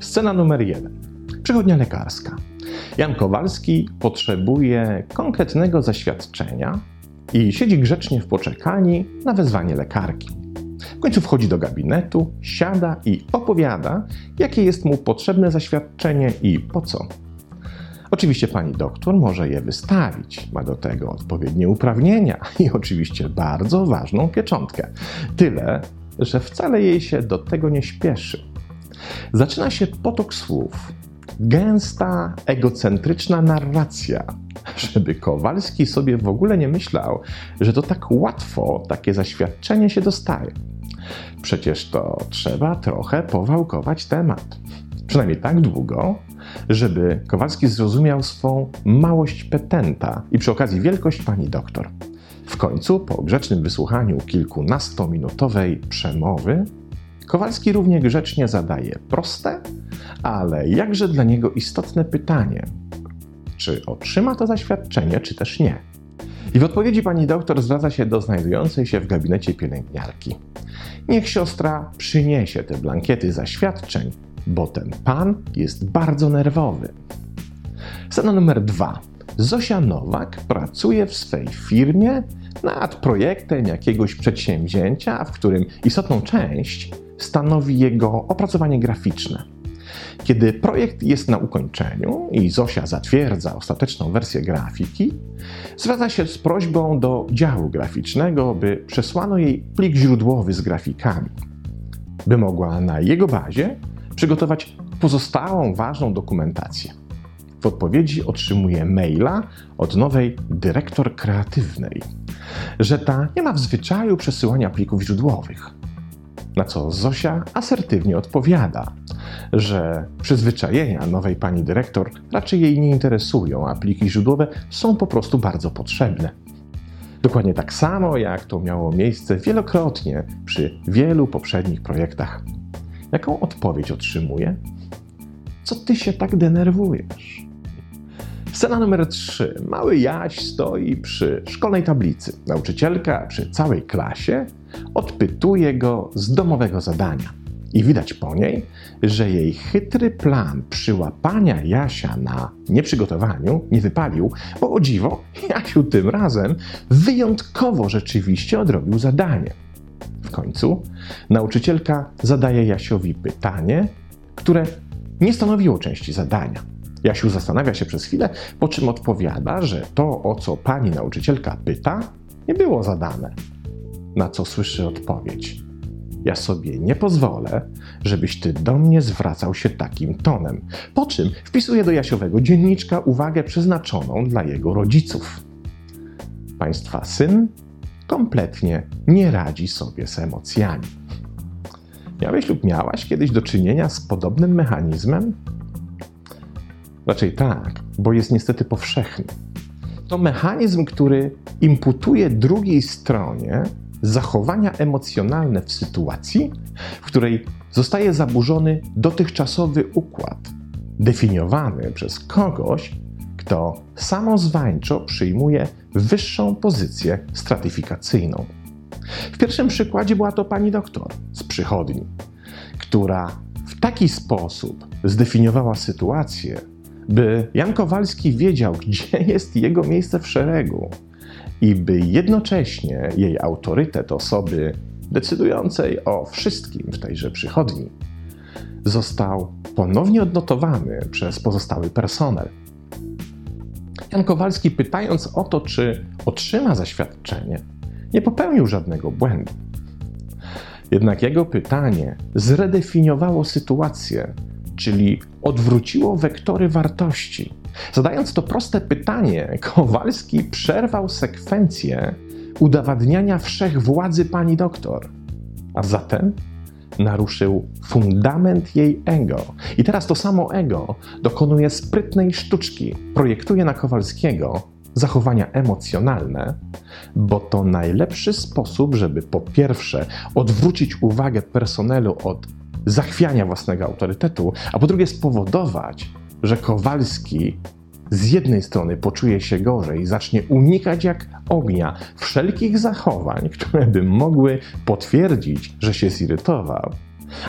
Scena numer jeden. Przychodnia lekarska. Jan Kowalski potrzebuje konkretnego zaświadczenia i siedzi grzecznie w poczekalni na wezwanie lekarki. W końcu wchodzi do gabinetu, siada i opowiada, jakie jest mu potrzebne zaświadczenie i po co. Oczywiście pani doktor może je wystawić, ma do tego odpowiednie uprawnienia i oczywiście bardzo ważną pieczątkę. Tyle, że wcale jej się do tego nie śpieszy. Zaczyna się potok słów, gęsta, egocentryczna narracja, żeby Kowalski sobie w ogóle nie myślał, że to tak łatwo takie zaświadczenie się dostaje. Przecież to trzeba trochę powałkować temat. Przynajmniej tak długo, żeby Kowalski zrozumiał swą małość petenta i przy okazji wielkość pani doktor. W końcu, po grzecznym wysłuchaniu kilkunastominutowej przemowy, Kowalski równie grzecznie zadaje proste, ale jakże dla niego istotne pytanie: czy otrzyma to zaświadczenie, czy też nie? I w odpowiedzi pani doktor zwraca się do znajdującej się w gabinecie pielęgniarki. Niech siostra przyniesie te blankiety zaświadczeń, bo ten pan jest bardzo nerwowy. Scena numer dwa. Zosia Nowak pracuje w swej firmie nad projektem jakiegoś przedsięwzięcia, w którym istotną część stanowi jego opracowanie graficzne. Kiedy projekt jest na ukończeniu i Zosia zatwierdza ostateczną wersję grafiki, zwraca się z prośbą do działu graficznego, by przesłano jej plik źródłowy z grafikami, by mogła na jego bazie przygotować pozostałą ważną dokumentację. W odpowiedzi otrzymuje maila od nowej dyrektor kreatywnej, że ta nie ma w zwyczaju przesyłania plików źródłowych. Na co Zosia asertywnie odpowiada, że przyzwyczajenia nowej pani dyrektor raczej jej nie interesują, a pliki źródłowe są po prostu bardzo potrzebne. Dokładnie tak samo, jak to miało miejsce wielokrotnie przy wielu poprzednich projektach. Jaką odpowiedź otrzymuje? Co ty się tak denerwujesz? Scena numer 3. Mały Jaś stoi przy szkolnej tablicy. Nauczycielka przy całej klasie odpytuje go z domowego zadania. I widać po niej, że jej chytry plan przyłapania Jasia na nieprzygotowaniu nie wypalił, bo o dziwo, Jasiu tym razem wyjątkowo rzeczywiście odrobił zadanie. Końcu nauczycielka zadaje Jasiowi pytanie, które nie stanowiło części zadania. Jasiu zastanawia się przez chwilę, po czym odpowiada, że to, o co pani nauczycielka pyta, nie było zadane. Na co słyszy odpowiedź: Ja sobie nie pozwolę, żebyś ty do mnie zwracał się takim tonem. Po czym wpisuje do Jasiowego dzienniczka uwagę przeznaczoną dla jego rodziców. Państwa syn kompletnie nie radzi sobie z emocjami. Miałeś lub miałaś kiedyś do czynienia z podobnym mechanizmem? Raczej tak, bo jest niestety powszechny. To mechanizm, który imputuje drugiej stronie zachowania emocjonalne w sytuacji, w której zostaje zaburzony dotychczasowy układ, definiowany przez kogoś, kto samozwańczo przyjmuje wyższą pozycję stratyfikacyjną. W pierwszym przykładzie była to pani doktor z przychodni, która w taki sposób zdefiniowała sytuację, by Jan Kowalski wiedział, gdzie jest jego miejsce w szeregu i by jednocześnie jej autorytet osoby decydującej o wszystkim w tejże przychodni został ponownie odnotowany przez pozostały personel. Jan Kowalski, pytając o to, czy otrzyma zaświadczenie, nie popełnił żadnego błędu. Jednak jego pytanie zredefiniowało sytuację, czyli odwróciło wektory wartości. Zadając to proste pytanie, Kowalski przerwał sekwencję udowadniania wszechwładzy pani doktor, a zatem naruszył fundament jej ego. I teraz to samo ego dokonuje sprytnej sztuczki, projektuje na Kowalskiego zachowania emocjonalne, bo to najlepszy sposób, żeby po pierwsze odwrócić uwagę personelu od zachwiania własnego autorytetu, a po drugie spowodować, że Kowalski z jednej strony poczuje się gorzej zacznie unikać jak ognia wszelkich zachowań, które by mogły potwierdzić, że się zirytował,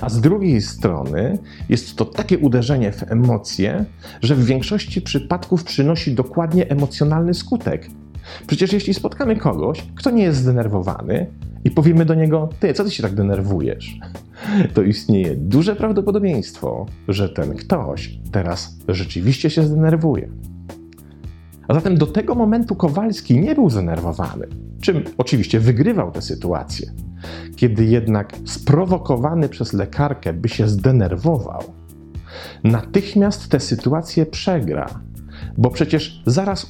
a z drugiej strony jest to takie uderzenie w emocje, że w większości przypadków przynosi dokładnie emocjonalny skutek. Przecież jeśli spotkamy kogoś, kto nie jest zdenerwowany i powiemy do niego: Ty, co ty się tak denerwujesz? To istnieje duże prawdopodobieństwo, że ten ktoś teraz rzeczywiście się zdenerwuje. A zatem do tego momentu Kowalski nie był zdenerwowany, czym oczywiście wygrywał tę sytuację. Kiedy jednak sprowokowany przez lekarkę by się zdenerwował, natychmiast tę sytuację przegra, bo przecież zaraz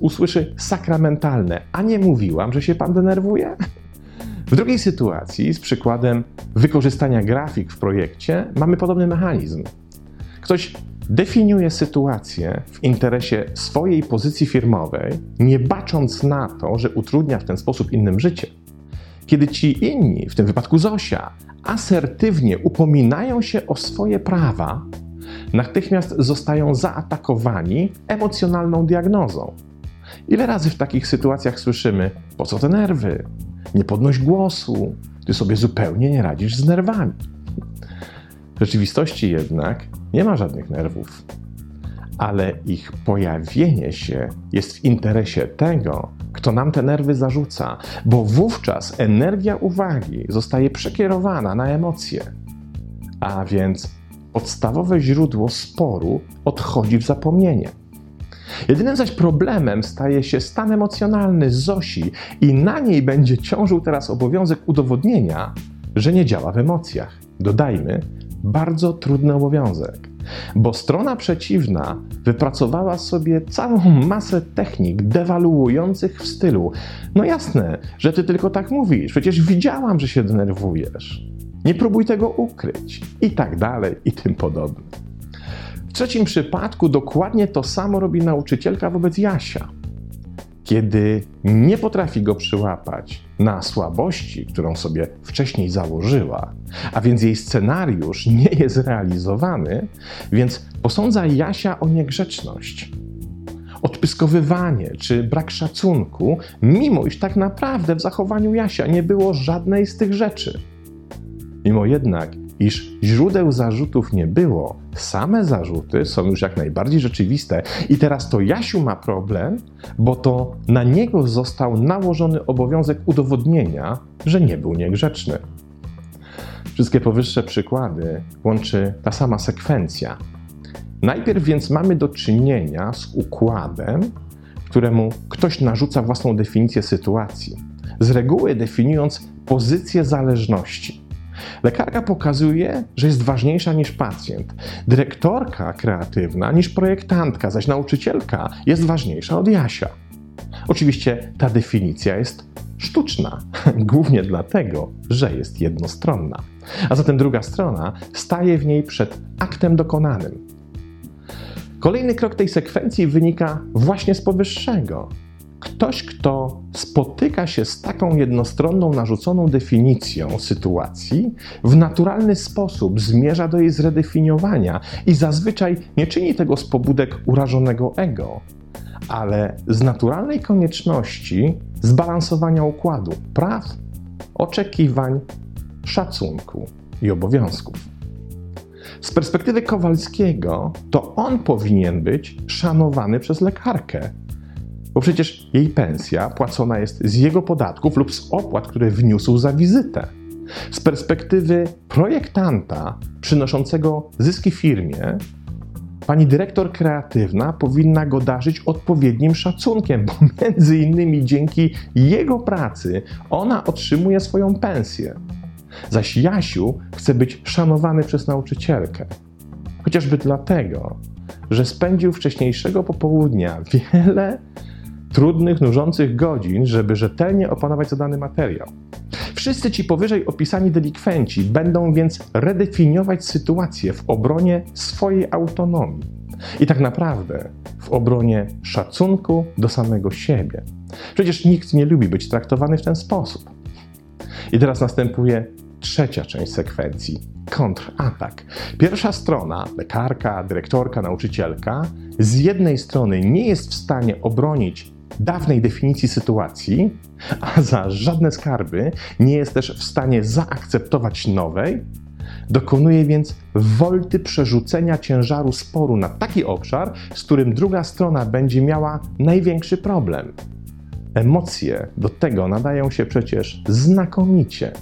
usłyszy sakramentalne, a nie mówiłam, że się pan denerwuje? W drugiej sytuacji, z przykładem wykorzystania grafik w projekcie, mamy podobny mechanizm. Ktoś definiuje sytuację w interesie swojej pozycji firmowej, nie bacząc na to, że utrudnia w ten sposób innym życie. Kiedy ci inni, w tym wypadku Zosia, asertywnie upominają się o swoje prawa, natychmiast zostają zaatakowani emocjonalną diagnozą. Ile razy w takich sytuacjach słyszymy: Po co te nerwy? Nie podnoś głosu, ty sobie zupełnie nie radzisz z nerwami. W rzeczywistości jednak nie ma żadnych nerwów, ale ich pojawienie się jest w interesie tego, kto nam te nerwy zarzuca, bo wówczas energia uwagi zostaje przekierowana na emocje. A więc podstawowe źródło sporu odchodzi w zapomnienie. Jedynym zaś problemem staje się stan emocjonalny Zosi i na niej będzie ciążył teraz obowiązek udowodnienia, że nie działa w emocjach. Dodajmy, bardzo trudny obowiązek, bo strona przeciwna wypracowała sobie całą masę technik dewaluujących w stylu: No jasne, że ty tylko tak mówisz, przecież widziałam, że się denerwujesz. Nie próbuj tego ukryć, i tak dalej, i tym podobne. W trzecim przypadku dokładnie to samo robi nauczycielka wobec Jasia. Kiedy nie potrafi go przyłapać na słabości, którą sobie wcześniej założyła, a więc jej scenariusz nie jest realizowany, więc posądza Jasia o niegrzeczność, odpyskowywanie czy brak szacunku, mimo iż tak naprawdę w zachowaniu Jasia nie było żadnej z tych rzeczy. Mimo jednak, iż źródeł zarzutów nie było, same zarzuty są już jak najbardziej rzeczywiste i teraz to Jasiu ma problem, bo to na niego został nałożony obowiązek udowodnienia, że nie był niegrzeczny. Wszystkie powyższe przykłady łączy ta sama sekwencja. Najpierw więc mamy do czynienia z układem, któremu ktoś narzuca własną definicję sytuacji, z reguły definiując pozycję zależności. Lekarka pokazuje, że jest ważniejsza niż pacjent. Dyrektorka kreatywna niż projektantka, zaś nauczycielka jest ważniejsza od Jasia. Oczywiście ta definicja jest sztuczna, głównie dlatego, że jest jednostronna. A zatem druga strona staje w niej przed aktem dokonanym. Kolejny krok tej sekwencji wynika właśnie z powyższego. Ktoś, kto spotyka się z taką jednostronną, narzuconą definicją sytuacji, w naturalny sposób zmierza do jej zredefiniowania i zazwyczaj nie czyni tego z pobudek urażonego ego, ale z naturalnej konieczności zbalansowania układu praw, oczekiwań, szacunku i obowiązków. Z perspektywy Kowalskiego, to on powinien być szanowany przez lekarkę, bo przecież jej pensja płacona jest z jego podatków lub z opłat, które wniósł za wizytę. Z perspektywy projektanta przynoszącego zyski firmie, pani dyrektor kreatywna powinna go darzyć odpowiednim szacunkiem, bo między innymi dzięki jego pracy ona otrzymuje swoją pensję. Zaś Jasiu chce być szanowany przez nauczycielkę. Chociażby dlatego, że spędził wcześniejszego popołudnia wiele trudnych, nużących godzin, żeby rzetelnie opanować zadany materiał. Wszyscy ci powyżej opisani delikwenci będą więc redefiniować sytuację w obronie swojej autonomii i tak naprawdę w obronie szacunku do samego siebie. Przecież nikt nie lubi być traktowany w ten sposób. I teraz następuje trzecia część sekwencji kontratak. Pierwsza strona, lekarka, dyrektorka, nauczycielka, z jednej strony nie jest w stanie obronić dawnej definicji sytuacji, a za żadne skarby nie jest też w stanie zaakceptować nowej, dokonuje więc wolty przerzucenia ciężaru sporu na taki obszar, z którym druga strona będzie miała największy problem. Emocje do tego nadają się przecież znakomicie,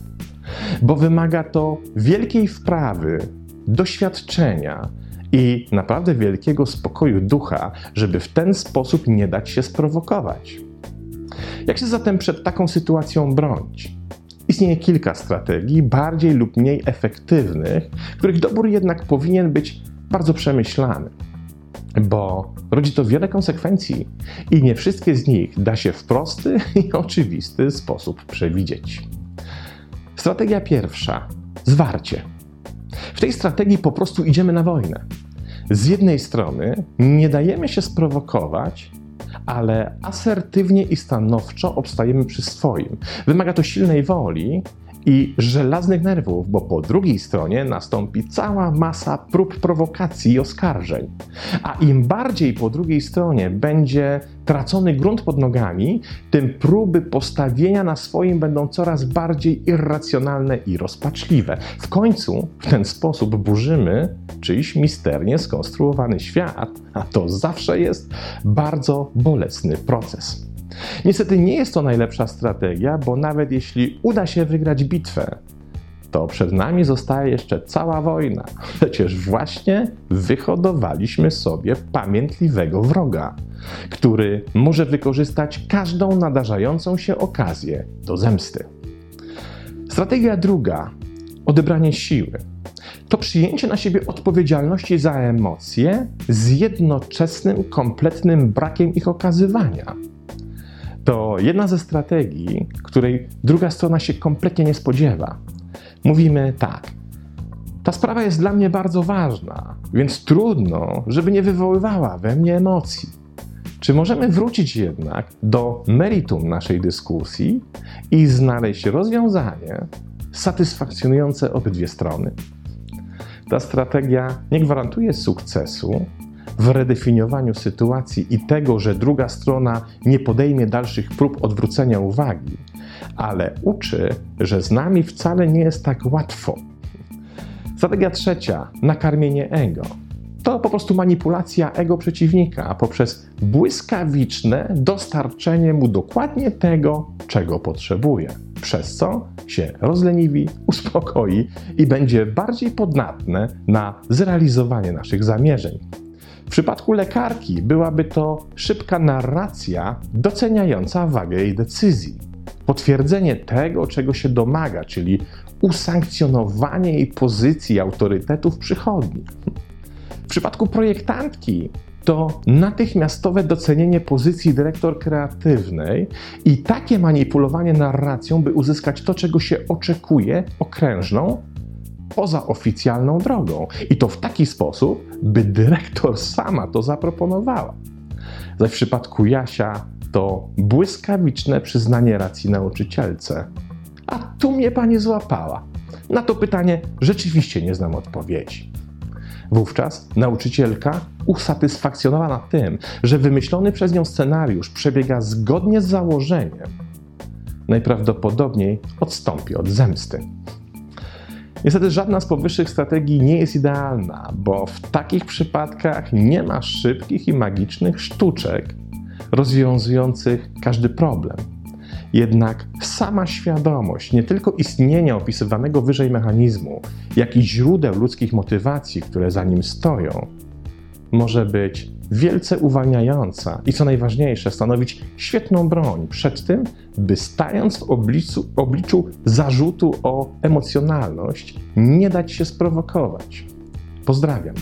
bo wymaga to wielkiej wprawy, doświadczenia i naprawdę wielkiego spokoju ducha, żeby w ten sposób nie dać się sprowokować. Jak się zatem przed taką sytuacją bronić? Istnieje kilka strategii, bardziej lub mniej efektywnych, których dobór jednak powinien być bardzo przemyślany, bo rodzi to wiele konsekwencji i nie wszystkie z nich da się w prosty i oczywisty sposób przewidzieć. Strategia pierwsza zwarcie. W tej strategii po prostu idziemy na wojnę. Z jednej strony nie dajemy się sprowokować, ale asertywnie i stanowczo obstajemy przy swoim. Wymaga to silnej woli i żelaznych nerwów, bo po drugiej stronie nastąpi cała masa prób prowokacji i oskarżeń. A im bardziej po drugiej stronie będzie tracony grunt pod nogami, tym próby postawienia na swoim będą coraz bardziej irracjonalne i rozpaczliwe. W końcu w ten sposób burzymy czyjś misternie skonstruowany świat, a to zawsze jest bardzo bolesny proces. Niestety nie jest to najlepsza strategia, bo nawet jeśli uda się wygrać bitwę, to przed nami zostaje jeszcze cała wojna. Przecież właśnie wyhodowaliśmy sobie pamiętliwego wroga, który może wykorzystać każdą nadarzającą się okazję do zemsty. Strategia druga odebranie siły. To przyjęcie na siebie odpowiedzialności za emocje z jednoczesnym, kompletnym brakiem ich okazywania to jedna ze strategii, której druga strona się kompletnie nie spodziewa. Mówimy tak. Ta sprawa jest dla mnie bardzo ważna, więc trudno, żeby nie wywoływała we mnie emocji. Czy możemy wrócić jednak do meritum naszej dyskusji i znaleźć rozwiązanie satysfakcjonujące obydwie strony? Ta strategia nie gwarantuje sukcesu, w redefiniowaniu sytuacji i tego, że druga strona nie podejmie dalszych prób odwrócenia uwagi, ale uczy, że z nami wcale nie jest tak łatwo. Strategia trzecia nakarmienie ego. To po prostu manipulacja ego przeciwnika poprzez błyskawiczne dostarczenie mu dokładnie tego, czego potrzebuje. Przez co się rozleniwi, uspokoi i będzie bardziej podnatne na zrealizowanie naszych zamierzeń. W przypadku lekarki byłaby to szybka narracja doceniająca wagę jej decyzji. Potwierdzenie tego, czego się domaga, czyli usankcjonowanie jej pozycji autorytetu w przychodni. W przypadku projektantki to natychmiastowe docenienie pozycji dyrektor kreatywnej i takie manipulowanie narracją, by uzyskać to, czego się oczekuje, okrężną, poza oficjalną drogą. I to w taki sposób, by dyrektor sama to zaproponowała. Zaś w przypadku Jasia to błyskawiczne przyznanie racji nauczycielce. A tu mnie pani złapała. Na to pytanie rzeczywiście nie znam odpowiedzi. Wówczas nauczycielka, usatysfakcjonowana tym, że wymyślony przez nią scenariusz przebiega zgodnie z założeniem, najprawdopodobniej odstąpi od zemsty. Niestety żadna z powyższych strategii nie jest idealna, bo w takich przypadkach nie ma szybkich i magicznych sztuczek rozwiązujących każdy problem. Jednak sama świadomość nie tylko istnienia opisywanego wyżej mechanizmu, jak i źródeł ludzkich motywacji, które za nim stoją, może być wielce uwalniająca i co najważniejsze, stanowić świetną broń przed tym, by stając w obliczu, obliczu zarzutu o emocjonalność, nie dać się sprowokować. Pozdrawiam.